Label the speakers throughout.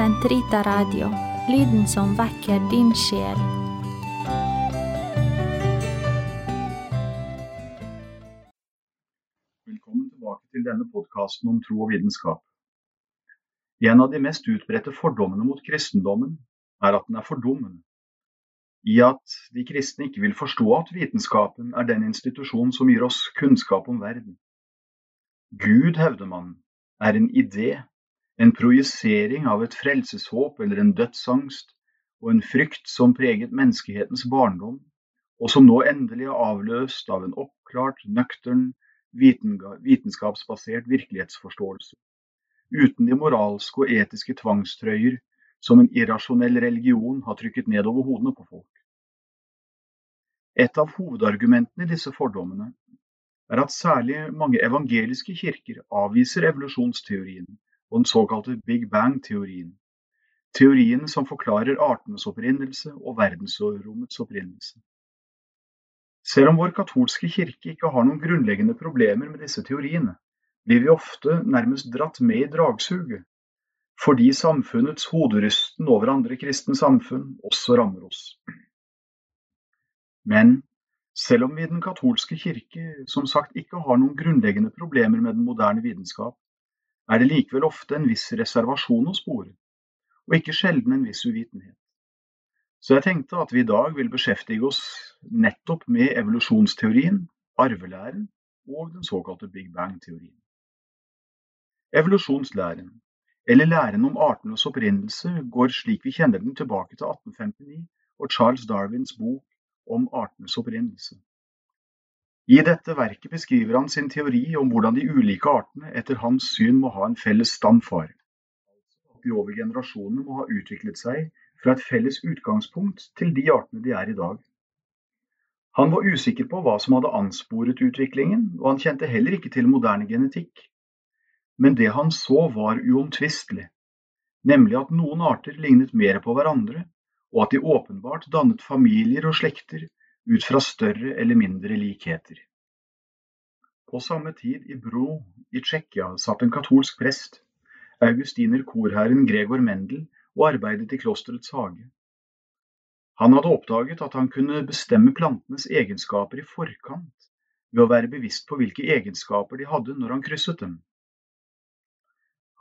Speaker 1: Sentrita Radio, lyden som vekker din sjel.
Speaker 2: Velkommen tilbake til denne podkasten om tro og vitenskap. En av de mest utbredte fordommene mot kristendommen er at den er fordummende. I at de kristne ikke vil forstå at vitenskapen er den institusjonen som gir oss kunnskap om verden. Gud, hevder man, er en idé, en projisering av et frelseshåp eller en dødsangst og en frykt som preget menneskehetens barndom, og som nå endelig er avløst av en oppklart, nøktern, vitenskapsbasert virkelighetsforståelse, uten de moralske og etiske tvangstrøyer som en irrasjonell religion har trykket ned over hodene på folk. Et av hovedargumentene i disse fordommene er at særlig mange evangeliske kirker avviser evolusjonsteorien og den såkalte Big Bang-teorien, teorien som forklarer artenes opprinnelse og verdensrommets opprinnelse. Selv om vår katolske kirke ikke har noen grunnleggende problemer med disse teoriene, blir vi ofte nærmest dratt med i dragsuget, fordi samfunnets hoderysten over andre kristne samfunn også rammer oss. Men selv om vi i den katolske kirke som sagt ikke har noen grunnleggende problemer med den moderne vitenskap, er det likevel ofte en viss reservasjon å spore, og ikke sjelden en viss uvitenhet. Så jeg tenkte at vi i dag vil beskjeftige oss nettopp med evolusjonsteorien, arvelæren og den såkalte Big Bang-teorien. Evolusjonslæren, eller læren om artenes opprinnelse, går slik vi kjenner den tilbake til 1859 og Charles Darwins bok om artenes opprinnelse. I dette verket beskriver han sin teori om hvordan de ulike artene etter hans syn må ha en felles stamfar. De over generasjonene må ha utviklet seg fra et felles utgangspunkt til de artene de er i dag. Han var usikker på hva som hadde ansporet utviklingen, og han kjente heller ikke til moderne genetikk. Men det han så var uomtvistelig, nemlig at noen arter lignet mer på hverandre, og at de åpenbart dannet familier og slekter ut fra større eller mindre likheter. På samme tid i Bro i Tsjekkia satt en katolsk prest, augustiner korherren Gregor Mendel, og arbeidet i klosterets hage. Han hadde oppdaget at han kunne bestemme plantenes egenskaper i forkant ved å være bevisst på hvilke egenskaper de hadde når han krysset dem.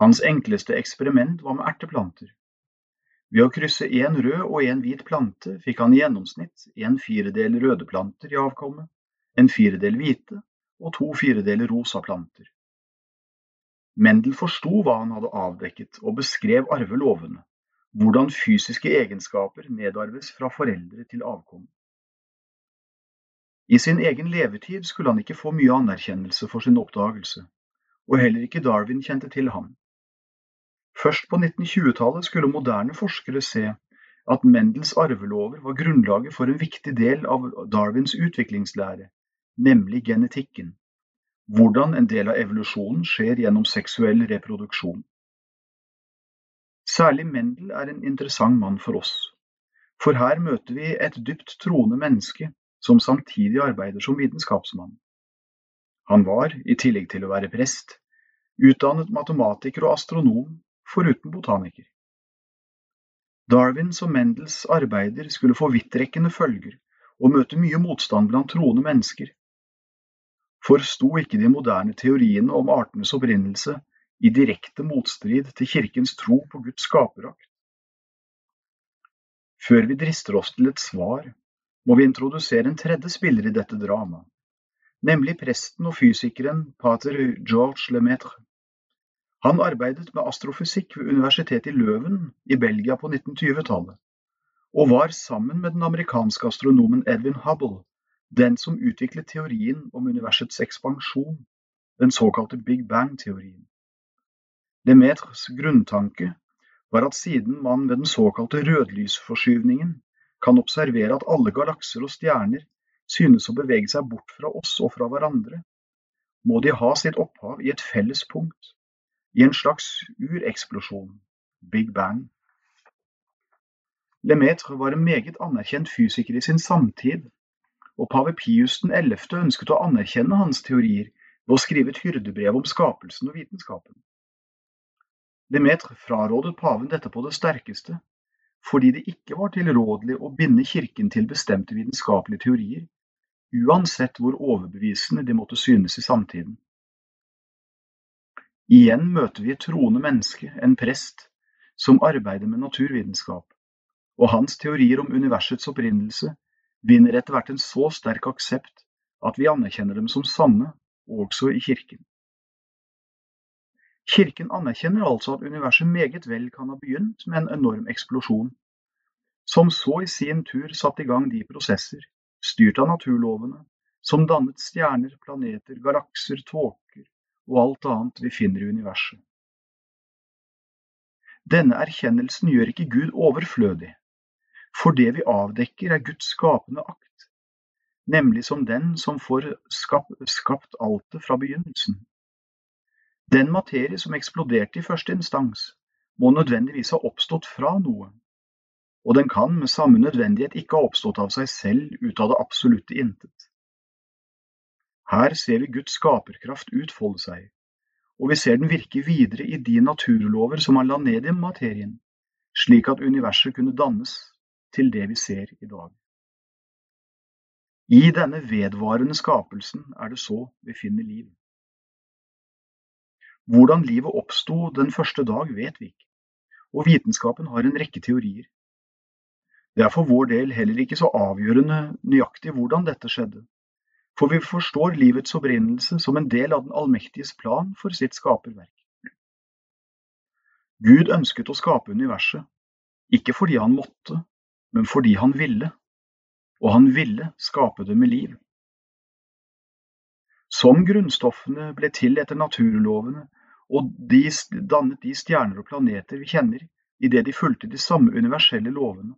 Speaker 2: Hans enkleste eksperiment var med erteplanter. Ved å krysse én rød og én hvit plante fikk han i gjennomsnitt en firedel røde planter i avkommet, en firedel hvite og to firedeler rosa planter. Mendel forsto hva han hadde avdekket og beskrev arvelovene hvordan fysiske egenskaper nedarves fra foreldre til avkom. I sin egen levetid skulle han ikke få mye anerkjennelse for sin oppdagelse, og heller ikke Darwin kjente til ham. Først på 1920-tallet skulle moderne forskere se at Mendels arvelover var grunnlaget for en viktig del av Darwins utviklingslære, nemlig genetikken, hvordan en del av evolusjonen skjer gjennom seksuell reproduksjon. Særlig Mendel er en interessant mann for oss, for her møter vi et dypt troende menneske som samtidig arbeider som vitenskapsmann. Han var, i tillegg til å være prest, utdannet matematiker og astronom, foruten botaniker. Darwins og Mendels arbeider skulle få vidtrekkende følger og møte mye motstand blant troende mennesker. Forsto ikke de moderne teoriene om artenes opprinnelse i direkte motstrid til kirkens tro på Guds skaperakt. Før vi drister oss til et svar, må vi introdusere en tredje spiller i dette dramaet, nemlig presten og fysikeren pater George Lemaitre. Han arbeidet med astrofysikk ved universitetet i Løven i Belgia på 1920-tallet, og var sammen med den amerikanske astronomen Edwin Hubble den som utviklet teorien om universets ekspansjon, den såkalte Big Bang-teorien. Lemaitres grunntanke var at siden man ved den såkalte rødlysforskyvningen kan observere at alle galakser og stjerner synes å bevege seg bort fra oss og fra hverandre, må de ha sitt opphav i et felles punkt, i en slags ureksplosjon, Big Bang. Lemaitre var en meget anerkjent fysiker i sin samtid, og pave Pius 11. ønsket å anerkjenne hans teorier ved å skrive et hyrdebrev om skapelsen og vitenskapen. Lemaitre frarådet paven dette på det sterkeste, fordi det ikke var tilrådelig å binde kirken til bestemte vitenskapelige teorier, uansett hvor overbevisende de måtte synes i samtiden. Igjen møter vi et troende menneske, en prest, som arbeider med naturvitenskap, og hans teorier om universets opprinnelse vinner etter hvert en så sterk aksept at vi anerkjenner dem som sanne, også i kirken. Kirken anerkjenner altså at universet meget vel kan ha begynt med en enorm eksplosjon, som så i sin tur satte i gang de prosesser, styrt av naturlovene, som dannet stjerner, planeter, galakser, tåker og alt annet vi finner i universet. Denne erkjennelsen gjør ikke Gud overflødig, for det vi avdekker er Guds skapende akt, nemlig som den som får skapt, altet fra begynnelsen. Den materie som eksploderte i første instans, må nødvendigvis ha oppstått fra noe, og den kan med samme nødvendighet ikke ha oppstått av seg selv ut av det absolutte intet. Her ser vi Guds skaperkraft utfolde seg, og vi ser den virke videre i de naturlover som han la ned i materien, slik at universet kunne dannes til det vi ser i dag. I denne vedvarende skapelsen er det så vi finner liv. Hvordan livet oppsto den første dag, vet vi ikke, og vitenskapen har en rekke teorier. Det er for vår del heller ikke så avgjørende nøyaktig hvordan dette skjedde, for vi forstår livets opprinnelse som en del av den allmektiges plan for sitt skaperverk. Gud ønsket å skape universet, ikke fordi han måtte, men fordi han ville, og han ville skape det med liv. Som grunnstoffene ble til etter naturlovene, og de dannet de stjerner og planeter vi kjenner, idet de fulgte de samme universelle lovene,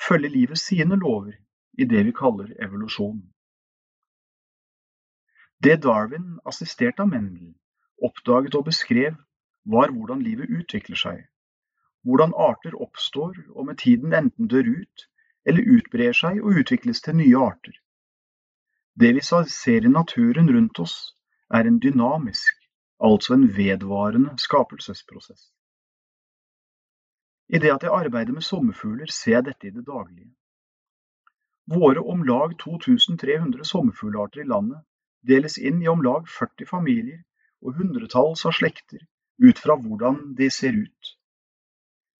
Speaker 2: følger livet sine lover i det vi kaller evolusjon. Det Darwin, assistert av Mendel, oppdaget og beskrev, var hvordan livet utvikler seg, hvordan arter oppstår og med tiden enten dør ut eller utbrer seg og utvikles til nye arter. Det vi ser i naturen rundt oss, er en dynamisk, altså en vedvarende skapelsesprosess. I det at jeg arbeider med sommerfugler, ser jeg dette i det daglige. Våre om lag 2300 sommerfuglarter i landet deles inn i om lag 40 familier og hundretalls av slekter ut fra hvordan de ser ut.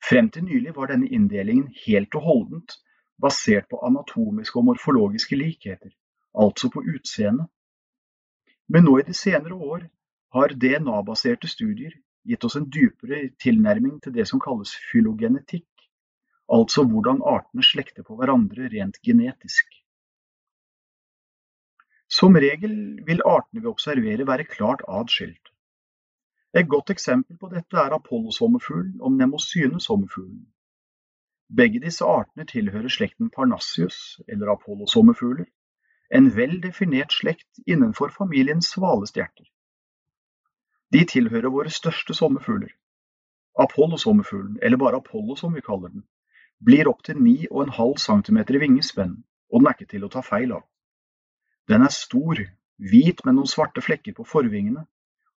Speaker 2: Frem til nylig var denne inndelingen helt og holdent basert på anatomiske og morfologiske likheter, altså på utseende. Men nå i de senere år har DNA-baserte studier gitt oss en dypere tilnærming til det som kalles fylogenetikk, altså hvordan artene slekter på hverandre rent genetisk. Som regel vil artene vi observerer være klart adskilt. Et godt eksempel på dette er apollosommerfuglen og mnemosyne-sommerfuglen. Begge disse artene tilhører slekten Parnassius, eller apollosommerfugler, en vel definert slekt innenfor familien svalestjerter. De tilhører våre største sommerfugler. Apollo-sommerfuglen, eller bare Apollo som vi kaller den, blir opptil 9,5 cm i vingespenn, og den er ikke til å ta feil av. Den er stor, hvit med noen svarte flekker på forvingene,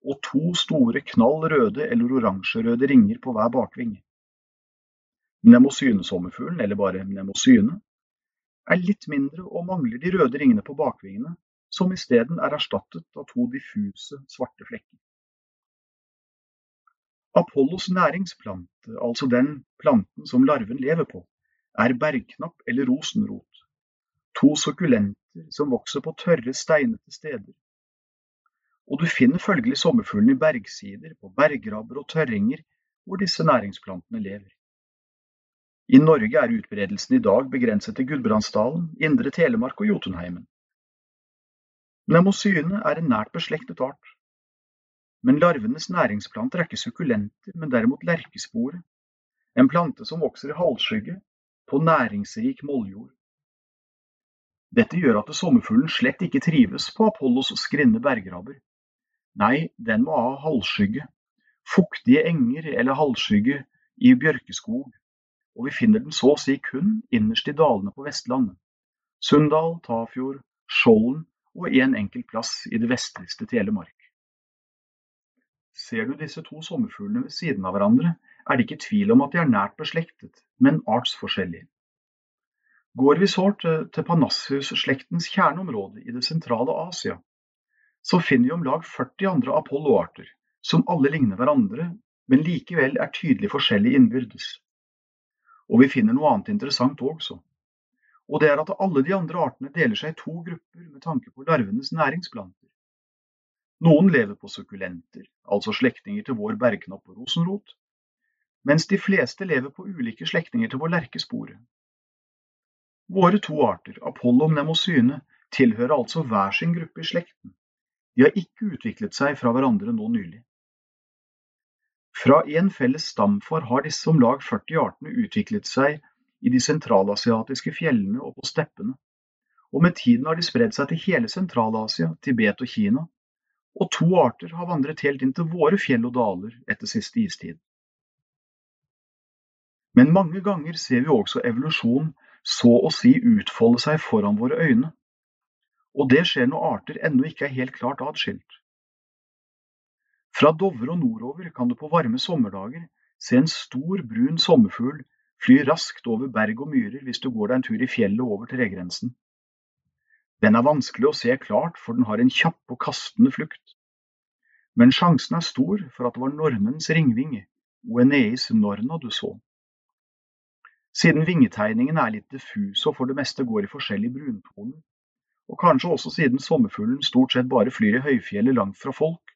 Speaker 2: og to store knall røde eller oransjerøde ringer på hver bakvinge. Mnemosyne-sommerfuglen, eller bare mnemosyne, er litt mindre og mangler de røde ringene på bakvingene, som isteden er erstattet av to diffuse, svarte flekker. Apollos næringsplante, altså den planten som larven lever på, er bergknapp eller rosenrot, to sukkulenter som vokser på tørre, steinete steder. Og du finner følgelig sommerfuglen i bergsider, på bergrabber og tørringer hvor disse næringsplantene lever. I Norge er utbredelsen i dag begrenset til Gudbrandsdalen, Indre Telemark og Jotunheimen. Nemosyne er en nært beslektet art, men larvenes næringsplanter er ikke sukkulenter, men derimot lerkespore, en plante som vokser i halvskygge på næringsrik molljord. Dette gjør at sommerfuglen slett ikke trives på Apollos skrinne bergrabber. Nei, den må ha halvskygge, fuktige enger eller halvskygge i bjørkeskog, og vi finner den så å si kun innerst i dalene på Vestlandet. Sunndal, Tafjord, Skjolden og en enkelt plass i det vestligste Telemark. Ser du disse to sommerfuglene ved siden av hverandre, er det ikke tvil om at de er nært beslektet, men artsforskjellige. Går vi så til Panassius-slektens kjerneområde i det sentrale Asia, så finner vi om lag 40 andre apolloarter, som alle ligner hverandre, men likevel er tydelig forskjellige innbyrdes. Og vi finner noe annet interessant også. Og det er at alle de andre artene deler seg i to grupper med tanke på larvenes næringsplanter. Noen lever på sukkulenter, altså slektninger til vår bergknapp og rosenrot, mens de fleste lever på ulike slektninger til vår lerkespore. Våre to arter, Apollo og Mnemosyne, tilhører altså hver sin gruppe i slekten. De har ikke utviklet seg fra hverandre nå nylig. Fra en felles stamfar har disse om lag 40 artene utviklet seg i de sentralasiatiske fjellene og på steppene, og med tiden har de spredd seg til hele Sentral-Asia, Tibet og Kina, og to arter har vandret helt inn til våre fjell og daler etter siste istid. Men mange ganger ser vi også evolusjon så å si utfolde seg foran våre øyne, og det skjer når arter ennå ikke er helt klart atskilt. Fra Dovre og nordover kan du på varme sommerdager se en stor, brun sommerfugl fly raskt over berg og myrer hvis du går deg en tur i fjellet over tregrensen. Den er vanskelig å se klart, for den har en kjapp og kastende flukt. Men sjansen er stor for at det var nornens ringvinge, Oeneis norna, du så. Siden vingetegningen er litt diffus og for det meste går i forskjellige bruntoner, og kanskje også siden sommerfuglen stort sett bare flyr i høyfjellet langt fra folk,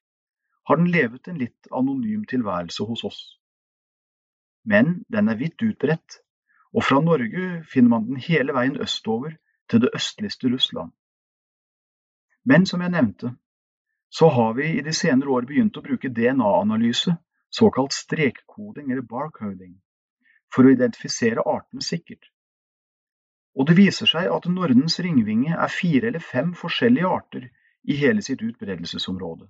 Speaker 2: har den levet en litt anonym tilværelse hos oss. Men den er vidt utbredt, og fra Norge finner man den hele veien østover til det østligste Russland. Men som jeg nevnte, så har vi i de senere år begynt å bruke DNA-analyse, såkalt strekkoding eller barcoding, for å identifisere artene sikkert. Og det viser seg at nornens ringvinge er fire eller fem forskjellige arter i hele sitt utbredelsesområde.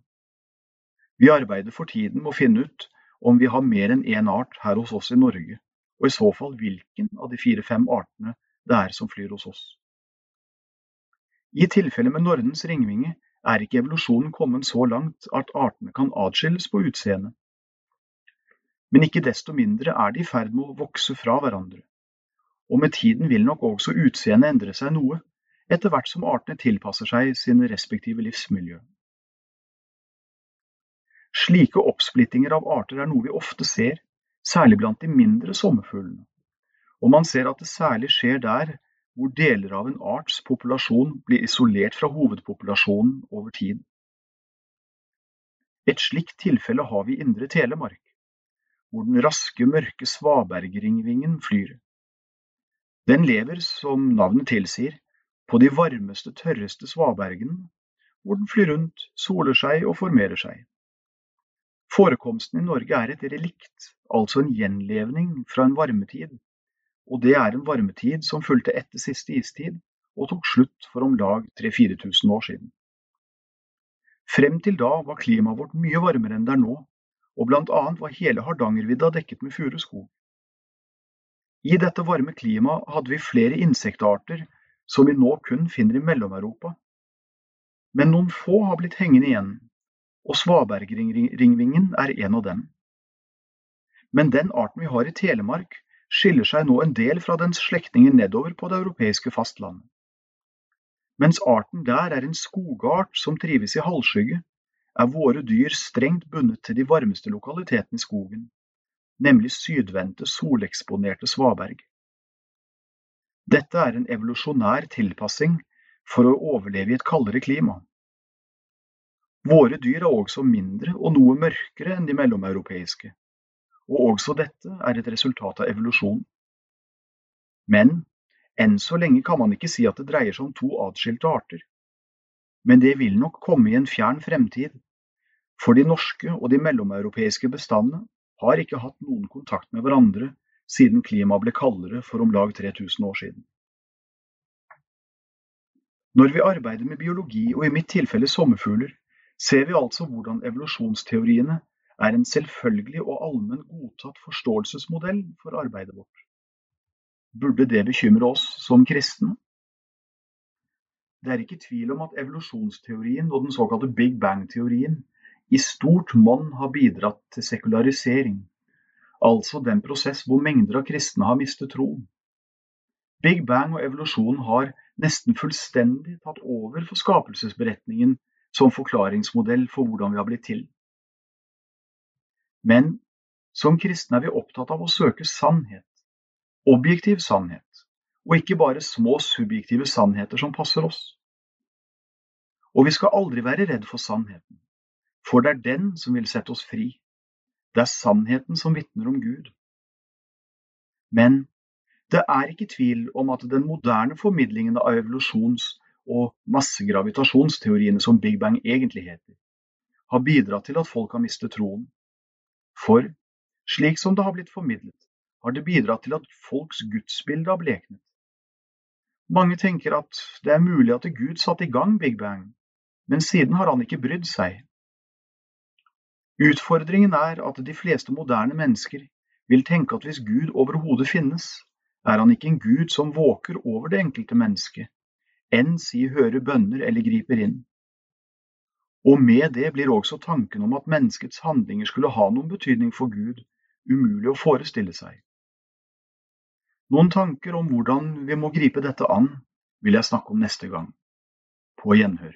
Speaker 2: Vi arbeider for tiden med å finne ut om vi har mer enn én art her hos oss i Norge, og i så fall hvilken av de fire-fem artene det er som flyr hos oss. I tilfellet med nornens ringvinge er ikke evolusjonen kommet så langt at artene kan atskilles på utseende. Men ikke desto mindre er de i ferd med å vokse fra hverandre, og med tiden vil nok også utseendet endre seg noe, etter hvert som artene tilpasser seg sine respektive livsmiljø. Slike oppsplittinger av arter er noe vi ofte ser, særlig blant de mindre sommerfuglene, og man ser at det særlig skjer der hvor deler av en arts populasjon blir isolert fra hovedpopulasjonen over tid. Et slikt tilfelle har vi i Indre Telemark, hvor den raske, mørke svabergringvingen flyr. Den lever, som navnet tilsier, på de varmeste, tørreste svabergene, hvor den flyr rundt, soler seg og formerer seg. Forekomsten i Norge er et relikt, altså en gjenlevning fra en varmetid, og det er en varmetid som fulgte etter siste istid og tok slutt for om lag 3000–4000 år siden. Frem til da var klimaet vårt mye varmere enn det er nå, og blant annet var hele Hardangervidda dekket med furuskog. I dette varme klimaet hadde vi flere insektarter som vi nå kun finner i Mellom-Europa. Men noen få har blitt hengende igjen, og svabergringvingen er en av dem. Men den arten vi har i Telemark, skiller seg nå en del fra dens slektninger nedover på det europeiske fastlandet. Mens arten der er en skogart som trives i halvskygge, er våre dyr strengt bundet til de varmeste lokalitetene i skogen, nemlig sydvendte, soleksponerte svaberg. Dette er en evolusjonær tilpassing for å overleve i et kaldere klima. Våre dyr er også mindre og noe mørkere enn de mellomeuropeiske og også dette er et resultat av evolusjon. Men enn så lenge kan man ikke si at det dreier seg om to atskilte arter. Men det vil nok komme i en fjern fremtid, for de norske og de mellomeuropeiske bestandene har ikke hatt noen kontakt med hverandre siden klimaet ble kaldere for om lag 3000 år siden. Når vi arbeider med biologi, og i mitt tilfelle sommerfugler, ser vi altså hvordan evolusjonsteoriene er en selvfølgelig og allmenn godtatt forståelsesmodell for arbeidet vårt. Burde det bekymre oss som kristne? Det er ikke tvil om at evolusjonsteorien og den såkalte Big Bang-teorien i stort monn har bidratt til sekularisering, altså den prosess hvor mengder av kristne har mistet troen. Big Bang og evolusjon har nesten fullstendig tatt over for skapelsesberetningen som forklaringsmodell for hvordan vi har blitt til. Men som kristne er vi opptatt av å søke sannhet, objektiv sannhet, og ikke bare små subjektive sannheter som passer oss. Og vi skal aldri være redd for sannheten, for det er den som vil sette oss fri. Det er sannheten som vitner om Gud. Men det er ikke tvil om at den moderne formidlingen av evolusjons- og massegravitasjonsteoriene som Big Bang egentlig heter, har bidratt til at folk har mistet troen. For slik som det har blitt formidlet, har det bidratt til at folks gudsbilde har bleknet. Mange tenker at det er mulig at Gud satte i gang Big Bang, men siden har han ikke brydd seg. Utfordringen er at de fleste moderne mennesker vil tenke at hvis Gud overhodet finnes, er han ikke en Gud som våker over det enkelte mennesket, enn si hører bønner eller griper inn. Og med det blir også tanken om at menneskets handlinger skulle ha noen betydning for Gud, umulig å forestille seg. Noen tanker om hvordan vi må gripe dette an, vil jeg snakke om neste gang. På gjenhør.